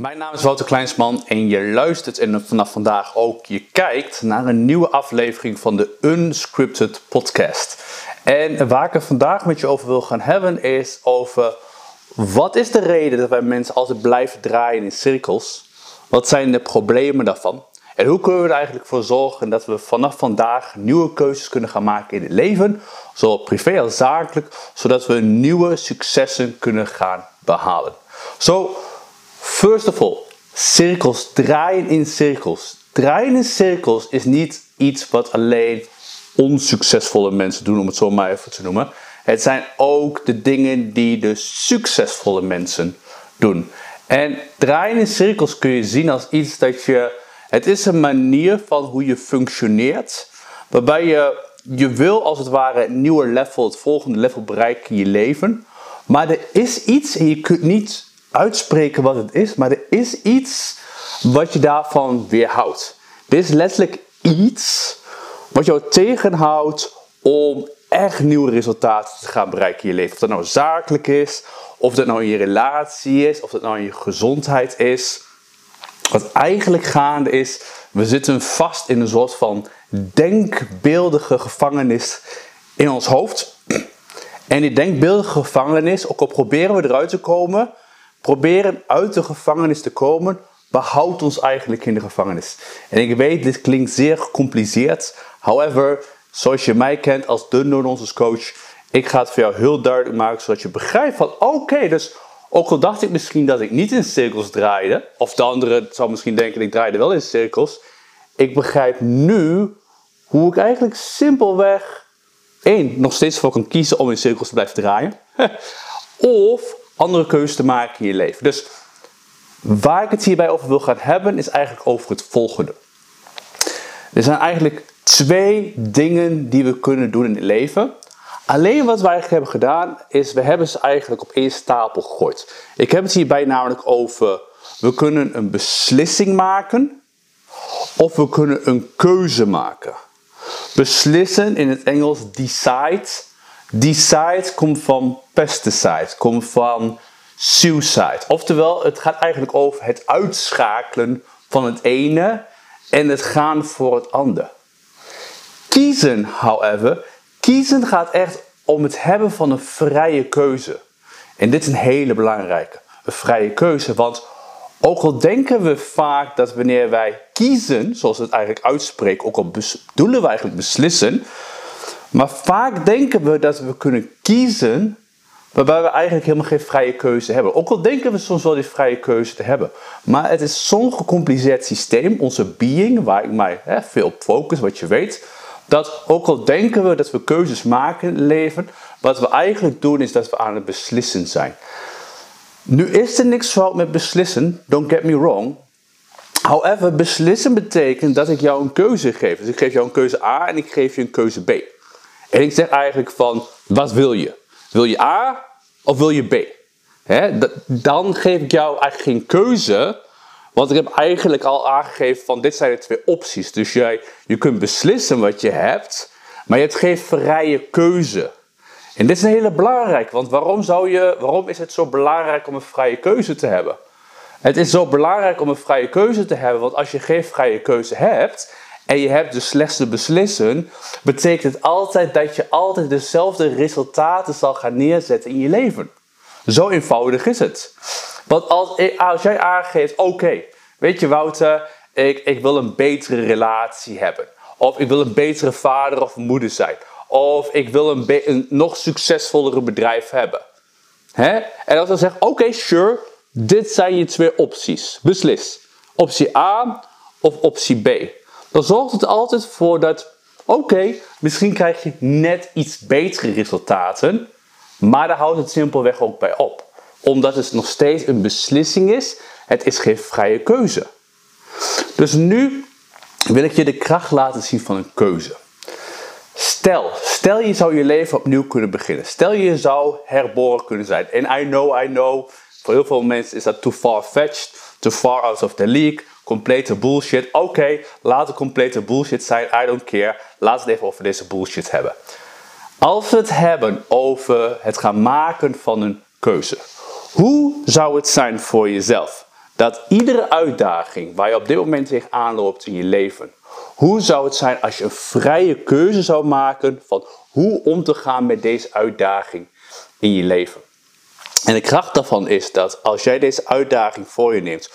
Mijn naam is Wouter Kleinsman en je luistert en vanaf vandaag ook je kijkt naar een nieuwe aflevering van de Unscripted Podcast. En waar ik het vandaag met je over wil gaan hebben is over wat is de reden dat wij mensen altijd blijven draaien in cirkels? Wat zijn de problemen daarvan? En hoe kunnen we er eigenlijk voor zorgen dat we vanaf vandaag nieuwe keuzes kunnen gaan maken in het leven, zowel privé als zakelijk, zodat we nieuwe successen kunnen gaan behalen. Zo, first of all, cirkels, draaien in cirkels. Draaien in cirkels is niet iets wat alleen onsuccesvolle mensen doen, om het zo maar even te noemen. Het zijn ook de dingen die de succesvolle mensen doen. En draaien in cirkels kun je zien als iets dat je. Het is een manier van hoe je functioneert, waarbij je, je wil als het ware het nieuwe level, het volgende level bereiken in je leven. Maar er is iets en je kunt niet uitspreken wat het is, maar er is iets wat je daarvan weerhoudt. Er is letterlijk iets wat jou tegenhoudt om echt nieuwe resultaten te gaan bereiken in je leven. Of dat nou zakelijk is, of dat nou in je relatie is, of dat nou in je gezondheid is. Wat eigenlijk gaande is, we zitten vast in een soort van denkbeeldige gevangenis in ons hoofd. En die denkbeeldige gevangenis, ook al proberen we eruit te komen, proberen uit de gevangenis te komen, behoudt ons eigenlijk in de gevangenis. En ik weet, dit klinkt zeer gecompliceerd. However, zoals je mij kent als de non coach, ik ga het voor jou heel duidelijk maken, zodat je begrijpt van, oké, dus ook al dacht ik misschien dat ik niet in cirkels draaide, of de andere zou misschien denken, ik draaide wel in cirkels, ik begrijp nu hoe ik eigenlijk simpelweg, één, nog steeds voor kan kiezen om in cirkels te blijven draaien, of andere keuzes te maken in je leven. Dus waar ik het hierbij over wil gaan hebben, is eigenlijk over het volgende. Er zijn eigenlijk twee dingen die we kunnen doen in het leven. Alleen wat wij eigenlijk hebben gedaan, is we hebben ze eigenlijk op één stapel gegooid. Ik heb het hierbij namelijk over, we kunnen een beslissing maken, of we kunnen een keuze maken. Beslissen in het Engels decide. Decide komt van pesticide, komt van suicide. Oftewel, het gaat eigenlijk over het uitschakelen van het ene en het gaan voor het ander. Kiezen, however, kiezen gaat echt om het hebben van een vrije keuze. En dit is een hele belangrijke, een vrije keuze. Want ook al denken we vaak dat wanneer wij kiezen, zoals we het eigenlijk uitspreken, ook al bedoelen we eigenlijk beslissen, maar vaak denken we dat we kunnen kiezen waarbij we eigenlijk helemaal geen vrije keuze hebben. Ook al denken we soms wel die vrije keuze te hebben. Maar het is zo'n gecompliceerd systeem, onze being, waar ik mij hè, veel op focus, wat je weet. Dat ook al denken we dat we keuzes maken in het leven, wat we eigenlijk doen is dat we aan het beslissen zijn. Nu is er niks fout met beslissen, don't get me wrong. However, beslissen betekent dat ik jou een keuze geef. Dus ik geef jou een keuze A en ik geef je een keuze B. En ik zeg eigenlijk van, wat wil je? Wil je A of wil je B? dan geef ik jou eigenlijk geen keuze, want ik heb eigenlijk al aangegeven van dit zijn de twee opties. Dus jij, je kunt beslissen wat je hebt, maar je hebt geen vrije keuze. En dit is een hele belangrijke, want waarom, zou je, waarom is het zo belangrijk om een vrije keuze te hebben? Het is zo belangrijk om een vrije keuze te hebben, want als je geen vrije keuze hebt en je hebt de slechtste beslissen, betekent het altijd dat je altijd dezelfde resultaten zal gaan neerzetten in je leven. Zo eenvoudig is het. Want als, jij aangeeft, oké, weet je Wouter, ik, ik wil een betere relatie hebben. Of ik wil een betere vader of moeder zijn. Of ik wil een, een nog succesvollere bedrijf hebben. Hè? En als dan zegt, oké, sure, dit zijn je twee opties. Beslis. Optie A of optie B. Dan zorgt het altijd voor dat, oké, misschien krijg je net iets betere resultaten. Maar daar houdt het simpelweg ook bij op. Omdat het nog steeds een beslissing is. Het is geen vrije keuze. Dus nu wil ik je de kracht laten zien van een keuze. Stel, stel je zou je leven opnieuw kunnen beginnen. Stel je zou herboren kunnen zijn. En I know, I know, voor heel veel mensen is dat too far-fetched, too far out of the league, complete bullshit. Oké, laat het complete bullshit zijn, I don't care. We het even over deze bullshit hebben. Als we het hebben over het gaan maken van een keuze. Hoe zou het zijn voor jezelf? dat iedere uitdaging waar je op dit moment tegenaan loopt in je leven, hoe zou het zijn als je een vrije keuze zou maken van hoe om te gaan met deze uitdaging in je leven? En de kracht daarvan is dat als jij deze uitdaging voor je neemt,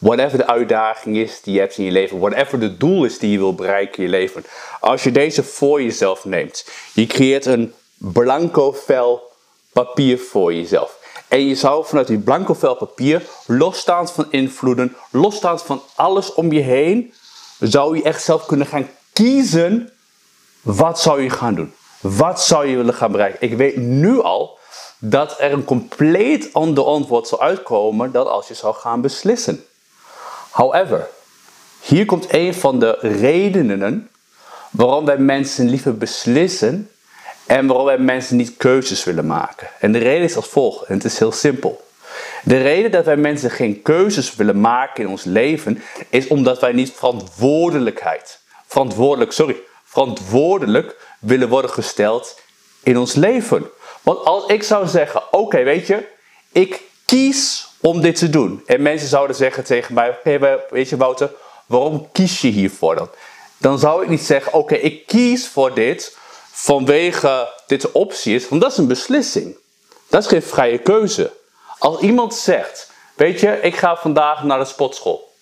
whatever de uitdaging is die je hebt in je leven, whatever de doel is die je wil bereiken in je leven, als je deze voor jezelf neemt, je creëert een blanco vel papier voor jezelf. En je zou vanuit die blanco vel papier, losstaand van invloeden, losstaand van alles om je heen, zou je echt zelf kunnen gaan kiezen wat zou je gaan doen. Wat zou je willen gaan bereiken? Ik weet nu al dat er een compleet ander antwoord zal uitkomen dan als je zou gaan beslissen. However, hier komt een van de redenen waarom wij mensen liever beslissen en waarom wij mensen niet keuzes willen maken. En de reden is als volgt, het is heel simpel. De reden dat wij mensen geen keuzes willen maken in ons leven is omdat wij niet verantwoordelijkheid, verantwoordelijk, sorry, verantwoordelijk willen worden gesteld in ons leven. Want als ik zou zeggen, oké, weet je, ik kies om dit te doen. En mensen zouden zeggen tegen mij, weet je Wouter, waarom kies je hiervoor dan? Dan zou ik niet zeggen, oké, ik kies voor dit vanwege dit optie is, want dat is een beslissing. Dat is geen vrije keuze. Als iemand zegt, weet je, ik ga vandaag naar de sportschool.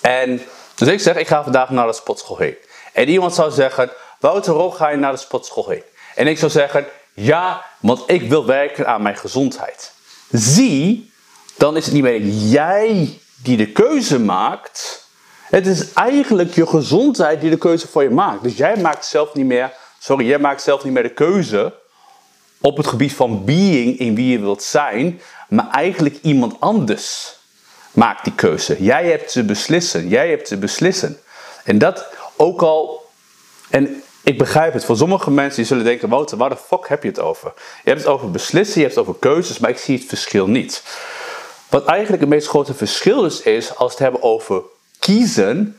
En dus ik zeg, ik ga vandaag naar de sportschool heen. En iemand zou zeggen, Wouter, waarom ga je naar de sportschool heen? En ik zou zeggen, ja, want ik wil werken aan mijn gezondheid. Zie, dan is het niet meer jij die de keuze maakt. Het is eigenlijk je gezondheid die de keuze voor je maakt. Dus jij maakt zelf niet meer, sorry, jij maakt zelf niet meer de keuze op het gebied van being in wie je wilt zijn, maar eigenlijk iemand anders maakt die keuze. Jij hebt te beslissen. Jij hebt te beslissen. En dat ook al. En ik begrijp het. Voor sommige mensen die zullen denken: Wouter, waar de fuck heb je het over? Je hebt het over beslissen, je hebt het over keuzes, maar ik zie het verschil niet. Wat eigenlijk het meest grote verschil is, is als we het hebben over kiezen.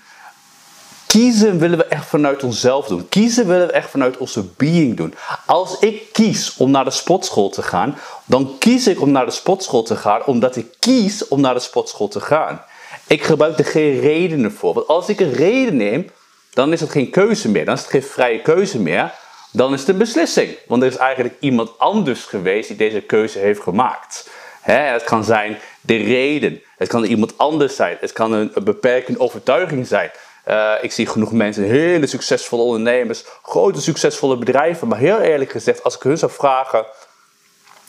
Kiezen willen we echt vanuit onszelf doen. Kiezen willen we echt vanuit onze being doen. Als ik kies om naar de sportschool te gaan, dan kies ik om naar de sportschool te gaan omdat ik kies om naar de sportschool te gaan. Ik gebruik er geen redenen voor. Want als ik een reden neem, dan is het geen keuze meer. Dan is het geen vrije keuze meer. Dan is het een beslissing. Want er is eigenlijk iemand anders geweest die deze keuze heeft gemaakt. het kan zijn de reden. Het kan iemand anders zijn. Het kan een, beperkende overtuiging zijn. Uh, ik zie genoeg mensen, hele succesvolle ondernemers, grote succesvolle bedrijven. Maar heel eerlijk gezegd, als ik hun zou vragen,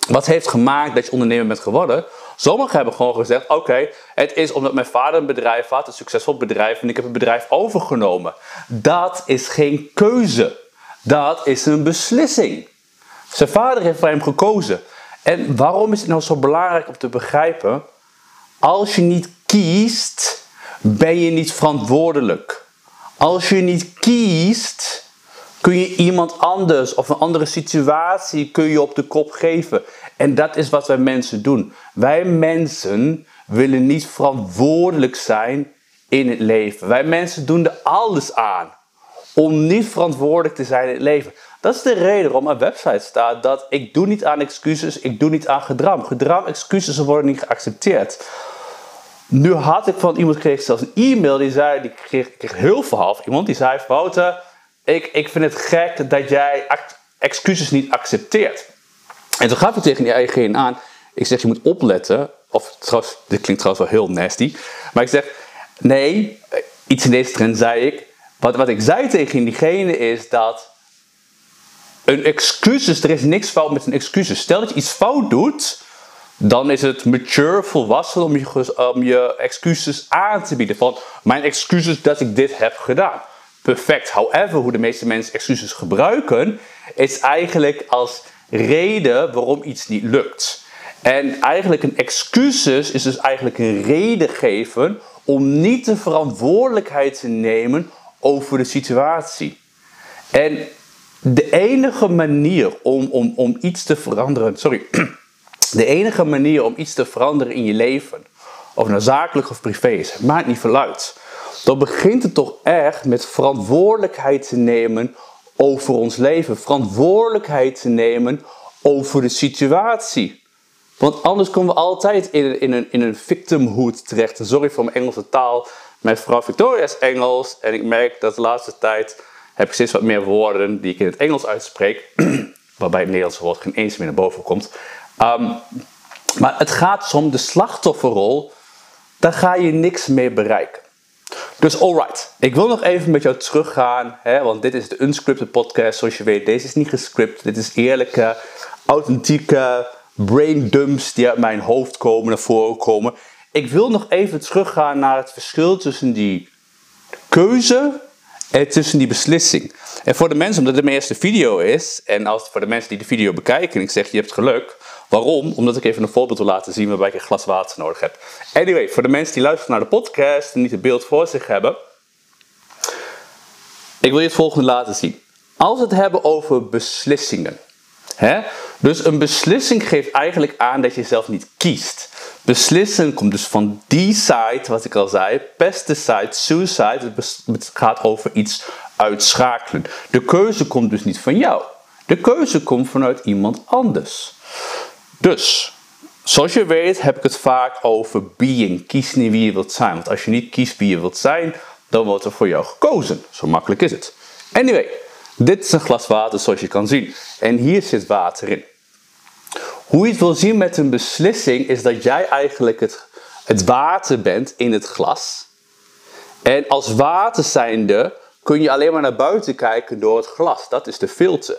wat heeft gemaakt dat je ondernemer bent geworden? Sommigen hebben gewoon gezegd: Oké, het is omdat mijn vader een bedrijf had, een succesvol bedrijf, en ik heb het bedrijf overgenomen. Dat is geen keuze. Dat is een beslissing. Zijn vader heeft voor hem gekozen. En waarom is het nou zo belangrijk om te begrijpen? Als je niet kiest, ben je niet verantwoordelijk. Als je niet kiest, kun je iemand anders of een andere situatie kun je op de kop geven. En dat is wat wij mensen doen. Wij mensen willen niet verantwoordelijk zijn in het leven. Wij mensen doen er alles aan om niet verantwoordelijk te zijn in het leven. Dat is de reden waarom mijn website staat dat ik doe niet aan excuses, ik doe niet aan gedram. Gedram, excuses worden niet geaccepteerd. Nu had ik van iemand kreeg zelfs een e-mail die zei, die kreeg, heel veel iemand die zei, Wouter, ik, ik vind het gek dat jij excuses niet accepteert. En toen gaf ik tegen die eigen aan, ik zeg je moet opletten, of trouwens, dit klinkt trouwens wel heel nasty, maar ik zeg, nee, iets in deze trend zei ik, wat, wat ik zei tegen diegene is dat een excuses, er is niks fout met een excuses. Stel dat je iets fout doet, dan is het mature, volwassen om je, om je excuses aan te bieden. Van mijn excuses dat ik dit heb gedaan. Perfect. However, hoe de meeste mensen excuses gebruiken, is eigenlijk als reden waarom iets niet lukt. En eigenlijk een excuses is dus eigenlijk een reden geven om niet de verantwoordelijkheid te nemen over de situatie. En de enige manier om, om, om iets te veranderen, sorry, de enige manier om iets te veranderen in je leven, of nou zakelijk of privé is, maakt niet veel uit. Dan begint het toch echt met verantwoordelijkheid te nemen over ons leven, verantwoordelijkheid te nemen over de situatie. Want anders komen we altijd in, in, een, in een victimhood terecht. Sorry voor mijn Engelse taal. Mijn vrouw Victoria is Engels. En ik merk dat de laatste tijd heb ik steeds wat meer woorden die ik in het Engels uitspreek. waarbij het Nederlandse woord geen eens meer naar boven komt. Um, maar het gaat om de slachtofferrol. Daar ga je niks mee bereiken. Dus alright, ik wil nog even met jou teruggaan, hè, want dit is de Unscripted podcast. Zoals je weet, deze is niet gescript. Dit is eerlijke, authentieke brain dumps die uit mijn hoofd komen, naar voren komen. Ik wil nog even teruggaan naar het verschil tussen die keuze tussen die beslissing. En voor de mensen, omdat het mijn eerste video is, en als voor de mensen die de video bekijken, en ik zeg je hebt geluk. Waarom? Omdat ik even een voorbeeld wil laten zien waarbij ik een glas water nodig heb. Anyway, voor de mensen die luisteren naar de podcast en niet het beeld voor zich hebben. Ik wil je het volgende laten zien. Als we het hebben over beslissingen. Hè? Dus een beslissing geeft eigenlijk aan dat je zelf niet kiest. Beslissen komt dus van die side, wat ik al zei, pesticide, suicide. Het gaat over iets uitschakelen. De keuze komt dus niet van jou. De keuze komt vanuit iemand anders. Dus, zoals je weet heb ik het vaak over being. Kies niet wie je wilt zijn. Want als je niet kiest wie je wilt zijn, dan wordt er voor jou gekozen. Zo makkelijk is het. Anyway, dit is een glas water zoals je kan zien. En hier zit water in. Hoe je het wil zien met een beslissing is dat jij eigenlijk het, het water bent in het glas. En als water zijnde kun je alleen maar naar buiten kijken door het glas. Dat is de filter.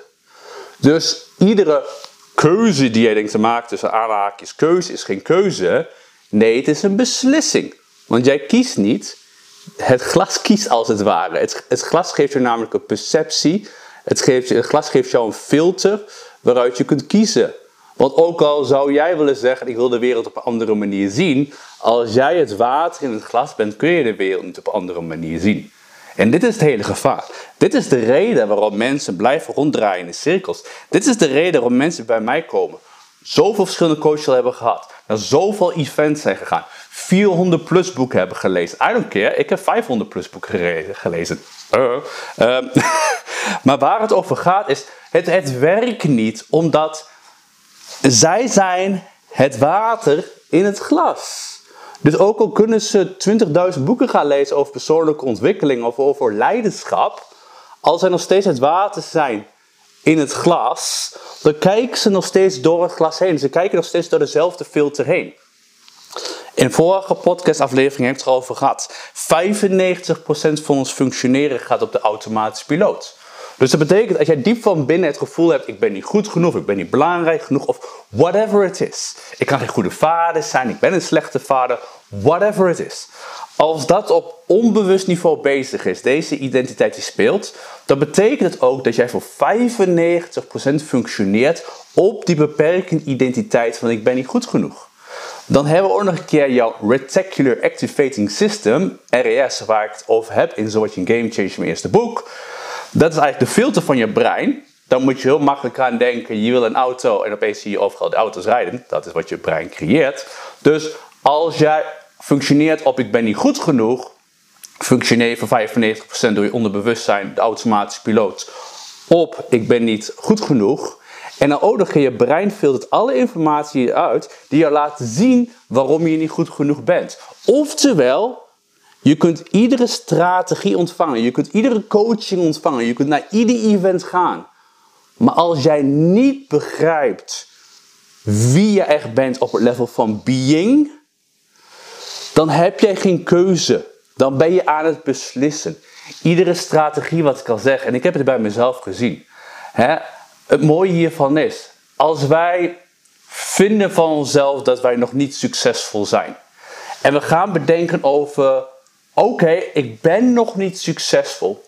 Dus iedere keuze die jij denkt te maken tussen aanhaakjes, keuze is geen keuze. Nee, het is een beslissing. Want jij kiest niet. Het glas kiest als het ware. Het, glas geeft je namelijk een perceptie. Het, geeft, het glas geeft jou een filter waaruit je kunt kiezen. Want ook al zou jij willen zeggen, ik wil de wereld op een andere manier zien, als jij het water in het glas bent, kun je de wereld niet op een andere manier zien. En dit is het hele gevaar. Dit is de reden waarom mensen blijven ronddraaien in cirkels. Dit is de reden waarom mensen bij mij komen. Zoveel verschillende coaches hebben gehad. Naar zoveel events zijn gegaan. 400 plus boeken hebben gelezen. I don't care. Ik heb 500 plus boeken gelezen. Uh, maar waar het over gaat is, het, het werkt niet omdat zij zijn het water in het glas. Dus ook al kunnen ze 20.000 boeken gaan lezen over persoonlijke ontwikkeling of over leiderschap, als zij nog steeds het water zijn in het glas, dan kijken ze nog steeds door het glas heen. Ze kijken nog steeds door dezelfde filter heen. In de vorige podcastaflevering heb ik het erover gehad. 95% van ons functioneren gaat op de automatische piloot. Dus dat betekent, als jij diep van binnen het gevoel hebt, ik ben niet goed genoeg, ik ben niet belangrijk genoeg, of whatever it is. Ik kan geen goede vader zijn, ik ben een slechte vader, whatever it is. Als dat op onbewust niveau bezig is, deze identiteit die speelt, dan betekent het ook dat jij voor 95% functioneert op die beperkende identiteit van ik ben niet goed genoeg. Dan hebben we ook nog een keer jouw Reticular Activating System, RAS, waar ik het over heb in Zo een Game Change, mijn eerste boek. Dat is eigenlijk de filter van je brein. Dan moet je heel makkelijk aan denken, je wil een auto en opeens zie je overal de auto's rijden. Dat is wat je brein creëert. Dus als jij functioneert op ik ben niet goed genoeg, functioneer voor 95% door je onderbewustzijn, de automatische piloot, op ik ben niet goed genoeg. En dan ook je brein filtert alle informatie uit die je laat zien waarom je niet goed genoeg bent. Oftewel, je kunt iedere strategie ontvangen. Je kunt iedere coaching ontvangen. Je kunt naar ieder event gaan. Maar als jij niet begrijpt wie je echt bent op het level van being, dan heb jij geen keuze. Dan ben je aan het beslissen. Iedere strategie, wat ik al zeg, en ik heb het bij mezelf gezien. Hè, het mooie hiervan is, als wij vinden van onszelf dat wij nog niet succesvol zijn. En we gaan bedenken over oké, ik ben nog niet succesvol,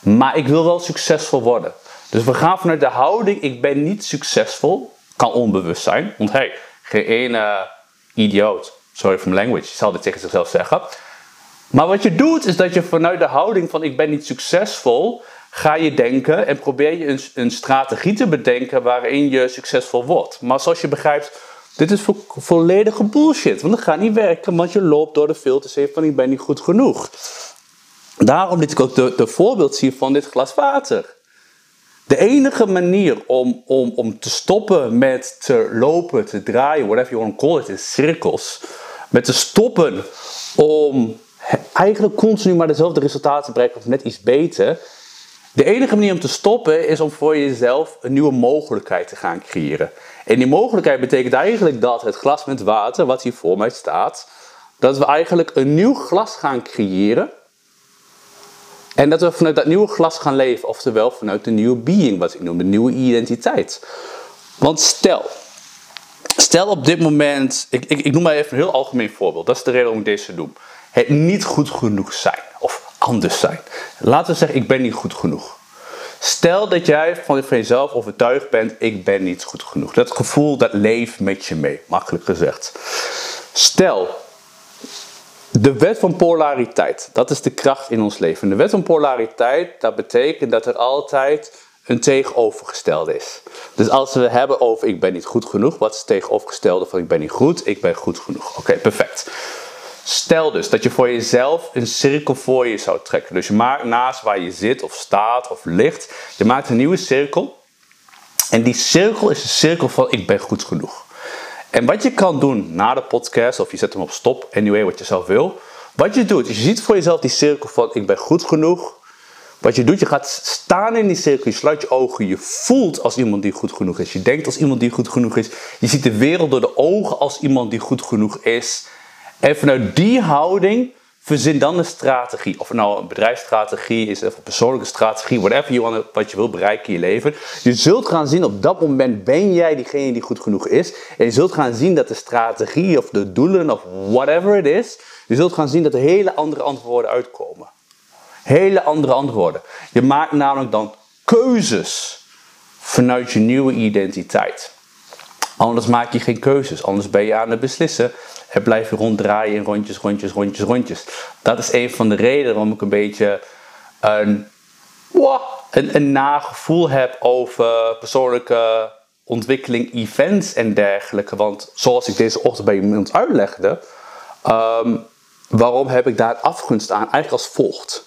maar ik wil wel succesvol worden. Dus we gaan vanuit de houding, ik ben niet succesvol, kan onbewust zijn, want hey, geen ene idioot, sorry for my language, zal dit tegen zichzelf zeggen. Maar wat je doet, is dat je vanuit de houding van ik ben niet succesvol, ga je denken en probeer je een, een strategie te bedenken waarin je succesvol wordt. Maar zoals je begrijpt, dit is vo volledige bullshit. Want dat gaat niet werken, want je loopt door de filters heen van ik ben niet goed genoeg. Daarom liet ik ook de, de voorbeeld zien van dit glas water. De enige manier om, om, om te stoppen met te lopen, te draaien, whatever you want to call it, in cirkels. Met te stoppen om eigenlijk continu maar dezelfde resultaten te bereiken of net iets beter. De enige manier om te stoppen is om voor jezelf een nieuwe mogelijkheid te gaan creëren. En die mogelijkheid betekent eigenlijk dat het glas met water, wat hier voor mij staat, dat we eigenlijk een nieuw glas gaan creëren. En dat we vanuit dat nieuwe glas gaan leven, oftewel vanuit de nieuwe being, wat ik noem, de nieuwe identiteit. Want stel, stel op dit moment, ik, ik, ik noem maar even een heel algemeen voorbeeld, dat is de reden waarom ik deze doe. Het niet goed genoeg zijn, anders zijn. Laten we zeggen, ik ben niet goed genoeg. Stel dat jij van jezelf overtuigd bent, ik ben niet goed genoeg. Dat gevoel, dat leeft met je mee, makkelijk gezegd. Stel, de wet van polariteit, dat is de kracht in ons leven. De wet van polariteit, dat betekent dat er altijd een tegenovergestelde is. Dus als we hebben over ik ben niet goed genoeg, wat is het tegenovergestelde van ik ben niet goed? Ik ben goed genoeg. Oké, perfect. Stel dus dat je voor jezelf een cirkel voor je zou trekken. Dus je maakt naast waar je zit of staat of ligt, je maakt een nieuwe cirkel. En die cirkel is de cirkel van ik ben goed genoeg. En wat je kan doen na de podcast, of je zet hem op stop, anyway, wat je zelf wil. Wat je doet, je ziet voor jezelf die cirkel van ik ben goed genoeg. Wat je doet, je gaat staan in die cirkel, je sluit je ogen, je voelt als iemand die goed genoeg is. Je denkt als iemand die goed genoeg is. Je ziet de wereld door de ogen als iemand die goed genoeg is. En vanuit die houding verzin dan een strategie. Of het nou een bedrijfsstrategie is, of een persoonlijke strategie, whatever you want, wat je wilt bereiken in je leven. Je zult gaan zien, op dat moment ben jij diegene die goed genoeg is. En je zult gaan zien dat de strategie of de doelen of whatever it is, je zult gaan zien dat er hele andere antwoorden uitkomen. Hele andere antwoorden. Je maakt namelijk dan keuzes vanuit je nieuwe identiteit. Anders maak je geen keuzes, anders ben je aan het beslissen en blijf je ronddraaien in rondjes, rondjes, rondjes, rondjes. Dat is een van de redenen waarom ik een beetje een, een, een nagevoel heb over persoonlijke ontwikkeling, events en dergelijke. Want zoals ik deze ochtend bij iemand uitlegde, um, waarom heb ik daar afgunst aan? Eigenlijk als volgt.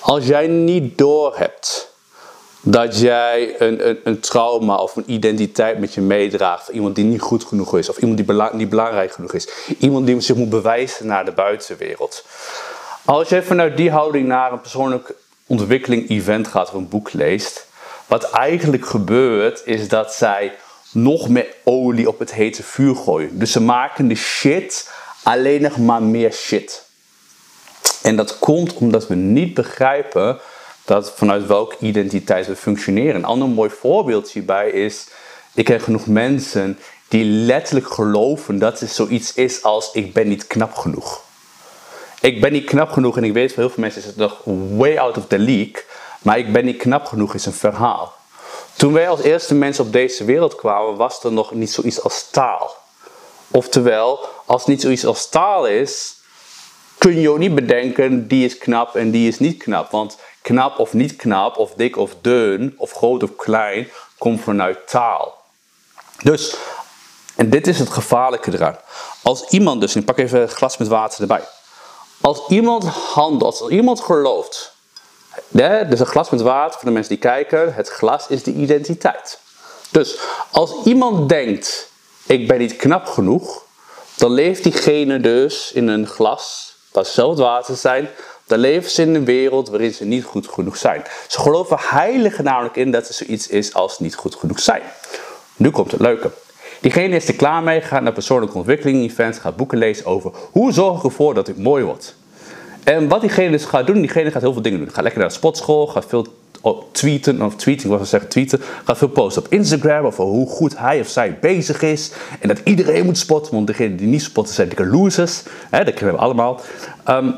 Als jij niet doorhebt dat jij een, een, een, trauma of een identiteit met je meedraagt. Iemand die niet goed genoeg is of iemand die niet belangrijk genoeg is. Iemand die zich moet bewijzen naar de buitenwereld. Als jij vanuit die houding naar een persoonlijk ontwikkeling event gaat of een boek leest. Wat eigenlijk gebeurt is dat zij nog meer olie op het hete vuur gooien. Dus ze maken de shit alleen nog maar meer shit. En dat komt omdat we niet begrijpen dat vanuit welke identiteit we functioneren. Een ander mooi voorbeeld hierbij is, ik ken genoeg mensen die letterlijk geloven dat er zoiets is als ik ben niet knap genoeg. Ik ben niet knap genoeg en ik weet voor heel veel mensen is het nog way out of the league, maar ik ben niet knap genoeg is een verhaal. Toen wij als eerste mensen op deze wereld kwamen, was er nog niet zoiets als taal. Oftewel, als niet zoiets als taal is, kun je ook niet bedenken die is knap en die is niet knap. Want knap of niet knap, of dik of dun, of groot of klein, komt vanuit taal. Dus, en dit is het gevaarlijke eraan. Als iemand dus, ik pak even een glas met water erbij. Als iemand handelt, als iemand gelooft, hè, dus een glas met water, voor de mensen die kijken, het glas is de identiteit. Dus als iemand denkt, ik ben niet knap genoeg, dan leeft diegene dus in een glas, dat zelf water zijn, dan leven ze in een wereld waarin ze niet goed genoeg zijn. Ze geloven heilig namelijk in dat er zoiets is als niet goed genoeg zijn. Nu komt het leuke. Diegene is er klaar mee, gaat naar persoonlijke ontwikkeling events, gaat boeken lezen over hoe zorg ik ervoor dat ik mooi word. En wat diegene dus gaat doen, diegene gaat heel veel dingen doen. Gaat lekker naar de sportschool, gaat veel tweeten, of tweeten, ik wil zeggen tweeten, gaat veel posten op Instagram over hoe goed hij of zij bezig is. En dat iedereen moet spotten, want degenen die niet spotten zijn dikke losers. Hè, dat kennen we allemaal. Um,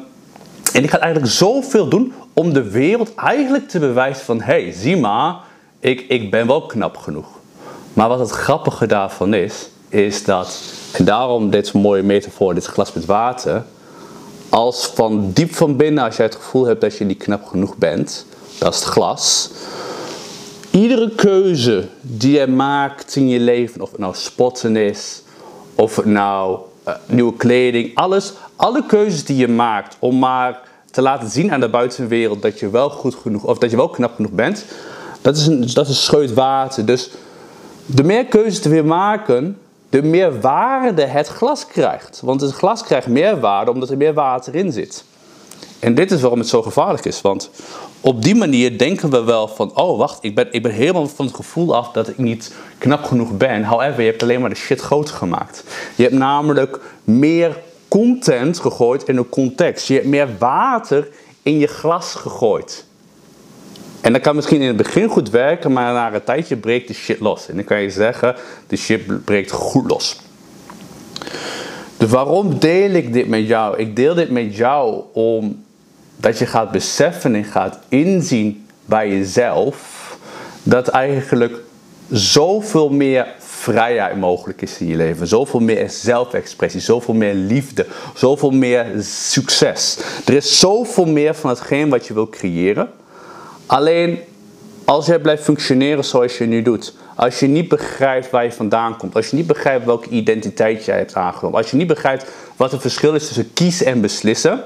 en die gaat eigenlijk zoveel doen om de wereld eigenlijk te bewijzen van... hey, zie maar, ik, ik ben wel knap genoeg. Maar wat het grappige daarvan is, is dat... en daarom dit mooie metafoor, dit glas met water... als van diep van binnen, als jij het gevoel hebt dat je niet knap genoeg bent... dat is het glas... Iedere keuze die je maakt in je leven, of het nou spotten is, of het nou uh, nieuwe kleding, alles, alle keuzes die je maakt om maar te laten zien aan de buitenwereld dat je wel goed genoeg of dat je wel knap genoeg bent, Dat is een, dat is scheut water. Dus de meer keuzes te weer maken, de meer waarde het glas krijgt. Want het glas krijgt meer waarde omdat er meer water in zit. En dit is waarom het zo gevaarlijk is. Want op die manier denken we wel van, oh wacht, ik ben, ik ben helemaal van het gevoel af dat ik niet knap genoeg ben. However, je hebt alleen maar de shit groter gemaakt. Je hebt namelijk meer content gegooid in een context. Je hebt meer water in je glas gegooid. En dat kan misschien in het begin goed werken, maar na een tijdje breekt de shit los. En dan kan je zeggen, de shit breekt goed los. Dus waarom deel ik dit met jou? Ik deel dit met jou omdat je gaat beseffen en gaat inzien bij jezelf dat eigenlijk zoveel meer vrijheid mogelijk is in je leven. Zoveel meer zelfexpressie, zoveel meer liefde, zoveel meer succes. Er is zoveel meer van hetgeen wat je wil creëren. Alleen als jij blijft functioneren zoals je nu doet, als je niet begrijpt waar je vandaan komt, als je niet begrijpt welke identiteit jij hebt aangenomen, als je niet begrijpt wat het verschil is tussen kiezen en beslissen,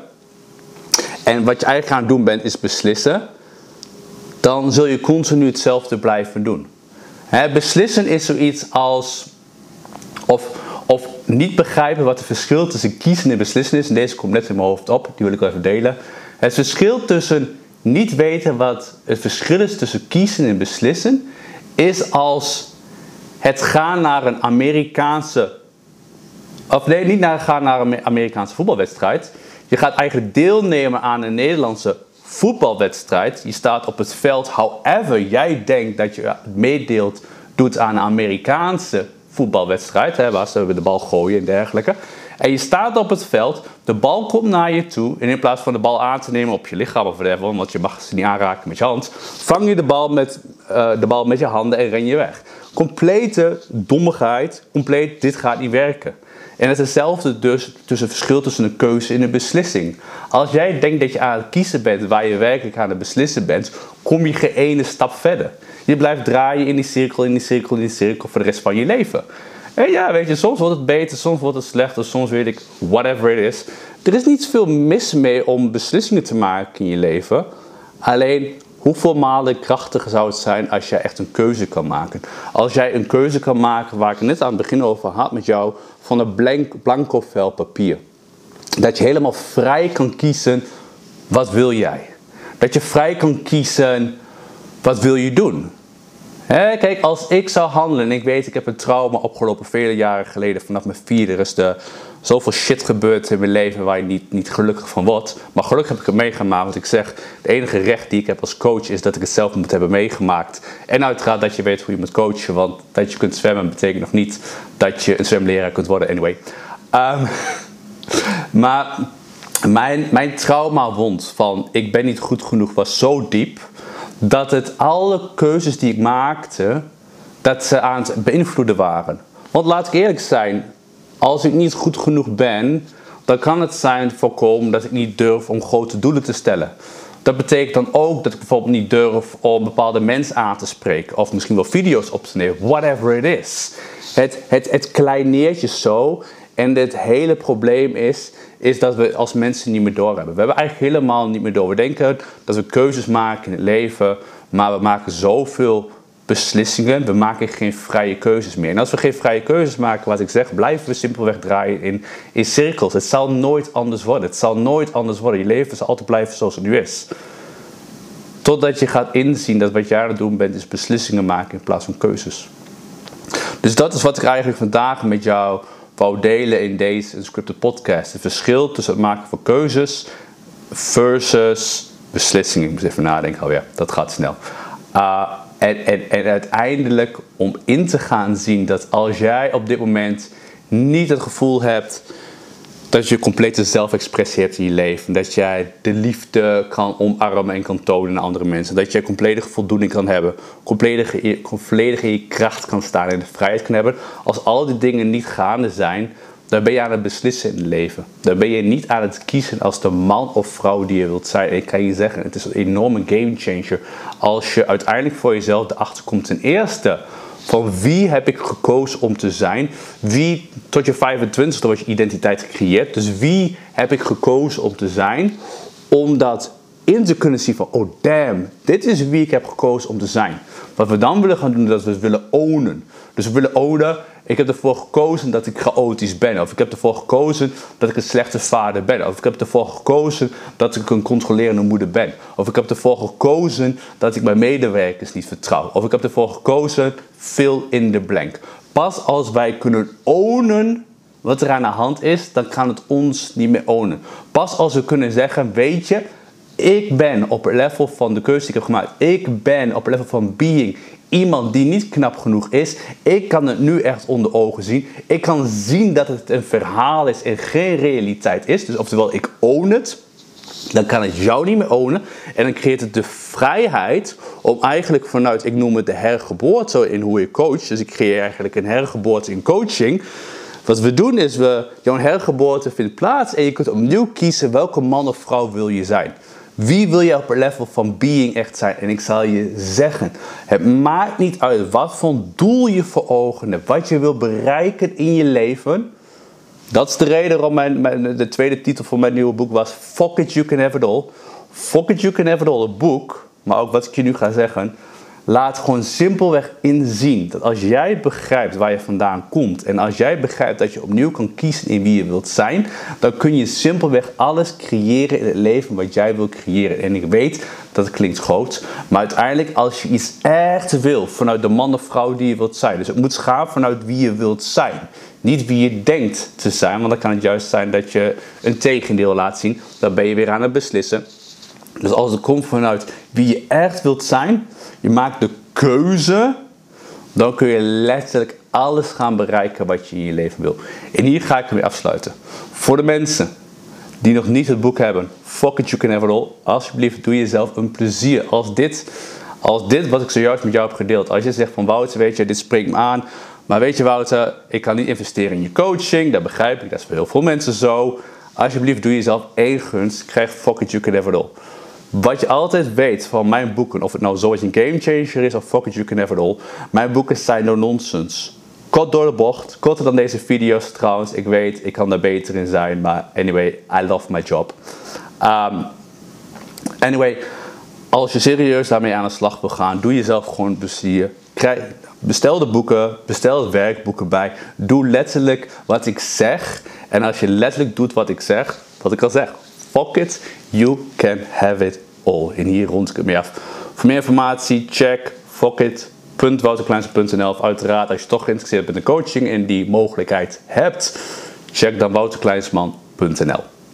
en wat je eigenlijk aan het doen bent is beslissen, dan zul je continu hetzelfde blijven doen. beslissen is zoiets als of, of niet begrijpen wat het verschil tussen kiezen en beslissen is. En deze komt net in mijn hoofd op, die wil ik wel even delen. Het verschil tussen niet weten wat het verschil is tussen kiezen en beslissen, is als het gaan naar een Amerikaanse. Of nee, niet naar, gaan naar een Amerikaanse voetbalwedstrijd. Je gaat eigenlijk deelnemen aan een Nederlandse voetbalwedstrijd. Je staat op het veld, however jij denkt dat je meedeelt doet aan een Amerikaanse voetbalwedstrijd, hè, waar ze de bal gooien en dergelijke. En je staat op het veld, de bal komt naar je toe. En in plaats van de bal aan te nemen op je lichaam of whatever, want je mag ze niet aanraken met je hand, vang je de bal met, uh, de bal met je handen en ren je weg. Complete dommigheid, compleet, dit gaat niet werken. En het is hetzelfde dus tussen het verschil tussen een keuze en een beslissing. Als jij denkt dat je aan het kiezen bent waar je werkelijk aan het beslissen bent, kom je geen ene stap verder. Je blijft draaien in die cirkel, in die cirkel, in die cirkel voor de rest van je leven. En ja, weet je, soms wordt het beter, soms wordt het slechter, soms weet ik, whatever it is. Er is niet veel mis mee om beslissingen te maken in je leven. Alleen, hoeveel malen krachtiger zou het zijn als jij echt een keuze kan maken? Als jij een keuze kan maken waar ik net aan het begin over had met jou, van een blank, blanco vel papier. Dat je helemaal vrij kan kiezen, wat wil jij? Dat je vrij kan kiezen, wat wil je doen? Kijk, als ik zou handelen en ik weet, ik heb een trauma opgelopen vele jaren geleden, vanaf mijn vierde, er is de, zoveel shit gebeurd in mijn leven waar je niet, niet gelukkig van wordt. Maar gelukkig heb ik het meegemaakt, want ik zeg, het enige recht die ik heb als coach is dat ik het zelf moet hebben meegemaakt. En uiteraard dat je weet hoe je moet coachen, want dat je kunt zwemmen betekent nog niet dat je een zwemleraar kunt worden, anyway. Um, maar mijn, mijn traumawond van ik ben niet goed genoeg was zo diep dat het alle keuzes die ik maakte, dat ze aan het beïnvloeden waren. Want laat ik eerlijk zijn, als ik niet goed genoeg ben, dan kan het zijn voorkomen dat ik niet durf om grote doelen te stellen. Dat betekent dan ook dat ik bijvoorbeeld niet durf om bepaalde mensen aan te spreken. Of misschien wel video's op te nemen. Whatever it is. Het, het, het kleineert je zo. En het hele probleem is, is dat we als mensen niet meer doorhebben. We hebben eigenlijk helemaal niet meer door. We denken dat we keuzes maken in het leven, maar we maken zoveel beslissingen. We maken geen vrije keuzes meer. En als we geen vrije keuzes maken, wat ik zeg, blijven we simpelweg draaien in, in cirkels. Het zal nooit anders worden. Het zal nooit anders worden. Je leven zal altijd blijven zoals het nu is. Totdat je gaat inzien dat wat je aan het doen bent, is beslissingen maken in plaats van keuzes. Dus dat is wat ik eigenlijk vandaag met jou wou delen in deze Unscripted podcast. Het verschil tussen het maken van keuzes versus beslissingen. Ik moet even nadenken alweer, dat gaat snel. Uh, en, en, en uiteindelijk om in te gaan zien dat als jij op dit moment niet het gevoel hebt dat je complete zelfexpressie hebt in je leven. Dat jij de liefde kan omarmen en kan tonen aan andere mensen. Dat jij complete voldoening kan hebben. Volledig in je kracht kan staan en de vrijheid kan hebben. Als al die dingen niet gaande zijn, dan ben je aan het beslissen in het leven. Dan ben je niet aan het kiezen als de man of vrouw die je wilt zijn. En ik kan je zeggen, het is een enorme game changer als je uiteindelijk voor jezelf erachter komt. Ten eerste van wie heb ik gekozen om te zijn? Wie tot je 25 wordt je identiteit gecreëerd. Dus wie heb ik gekozen om te zijn? Omdat in te kunnen zien van, oh damn, dit is wie ik heb gekozen om te zijn. Wat we dan willen gaan doen, is dat we willen ownen. Dus we willen ownen, ik heb ervoor gekozen dat ik chaotisch ben. Of ik heb ervoor gekozen dat ik een slechte vader ben. Of ik heb ervoor gekozen dat ik een controlerende moeder ben. Of ik heb ervoor gekozen dat ik mijn medewerkers niet vertrouw. Of ik heb ervoor gekozen, fill in the blank. Pas als wij kunnen ownen wat er aan de hand is, dan kan het ons niet meer ownen. Pas als we kunnen zeggen, weet je, ik ben op het level van de keuze die ik heb gemaakt. Ik ben op het level van being iemand die niet knap genoeg is. Ik kan het nu echt onder ogen zien. Ik kan zien dat het een verhaal is en geen realiteit is. Dus oftewel, ik own het. Dan kan het jou niet meer ownen. En dan creëert het de vrijheid om eigenlijk vanuit, ik noem het de hergeboorte in hoe je coach. Dus ik creëer eigenlijk een hergeboorte in coaching. Wat we doen is, we, jouw hergeboorte vindt plaats en je kunt opnieuw kiezen welke man of vrouw wil je zijn. Wie wil je op het level van being echt zijn? En ik zal je zeggen, het maakt niet uit wat voor doel je voor ogen hebt, wat je wil bereiken in je leven. Dat is de reden waarom mijn, de tweede titel van mijn nieuwe boek was Fuck it, you can have it all. Fuck it, you can have it all, het boek, maar ook wat ik je nu ga zeggen, laat gewoon simpelweg inzien dat als jij begrijpt waar je vandaan komt en als jij begrijpt dat je opnieuw kan kiezen in wie je wilt zijn, dan kun je simpelweg alles creëren in het leven wat jij wilt creëren. En ik weet dat het klinkt groot, maar uiteindelijk als je iets echt wil vanuit de man of vrouw die je wilt zijn, dus het moet gaan vanuit wie je wilt zijn. Niet wie je denkt te zijn, want dan kan het juist zijn dat je een tegendeel laat zien. Dan ben je weer aan het beslissen. Dus als het komt vanuit wie je echt wilt zijn, je maakt de keuze, dan kun je letterlijk alles gaan bereiken wat je in je leven wil. En hier ga ik ermee afsluiten. Voor de mensen die nog niet het boek hebben, Fuck it, you can have it all. Alsjeblieft, doe jezelf een plezier. Als dit, als dit wat ik zojuist met jou heb gedeeld, als je zegt van Wouter, weet je, dit spreekt me aan. Maar weet je Wouter, ik kan niet investeren in je coaching, dat begrijp ik, dat is voor heel veel mensen zo. Alsjeblieft, doe jezelf één gunst, krijg Fuck it, you can have it all. Wat je altijd weet van mijn boeken, of het nou zoals een game changer is of fuck it, you can never all. Mijn boeken zijn no nonsense. Kort door de bocht, korter dan deze video's trouwens. Ik weet, ik kan daar beter in zijn, maar anyway, I love my job. Um, anyway, als je serieus daarmee aan de slag wil gaan, doe jezelf gewoon plezier. Bestel de boeken, bestel werkboeken bij. Doe letterlijk wat ik zeg. En als je letterlijk doet wat ik zeg, wat ik al zeg, fuck it, you can have it all. En hier rond ik het mee af. Voor meer informatie, check fuckit.wouterkleinsman.nl of uiteraard als je toch geïnteresseerd bent in coaching en die mogelijkheid hebt, check dan wouterkleinsman.nl.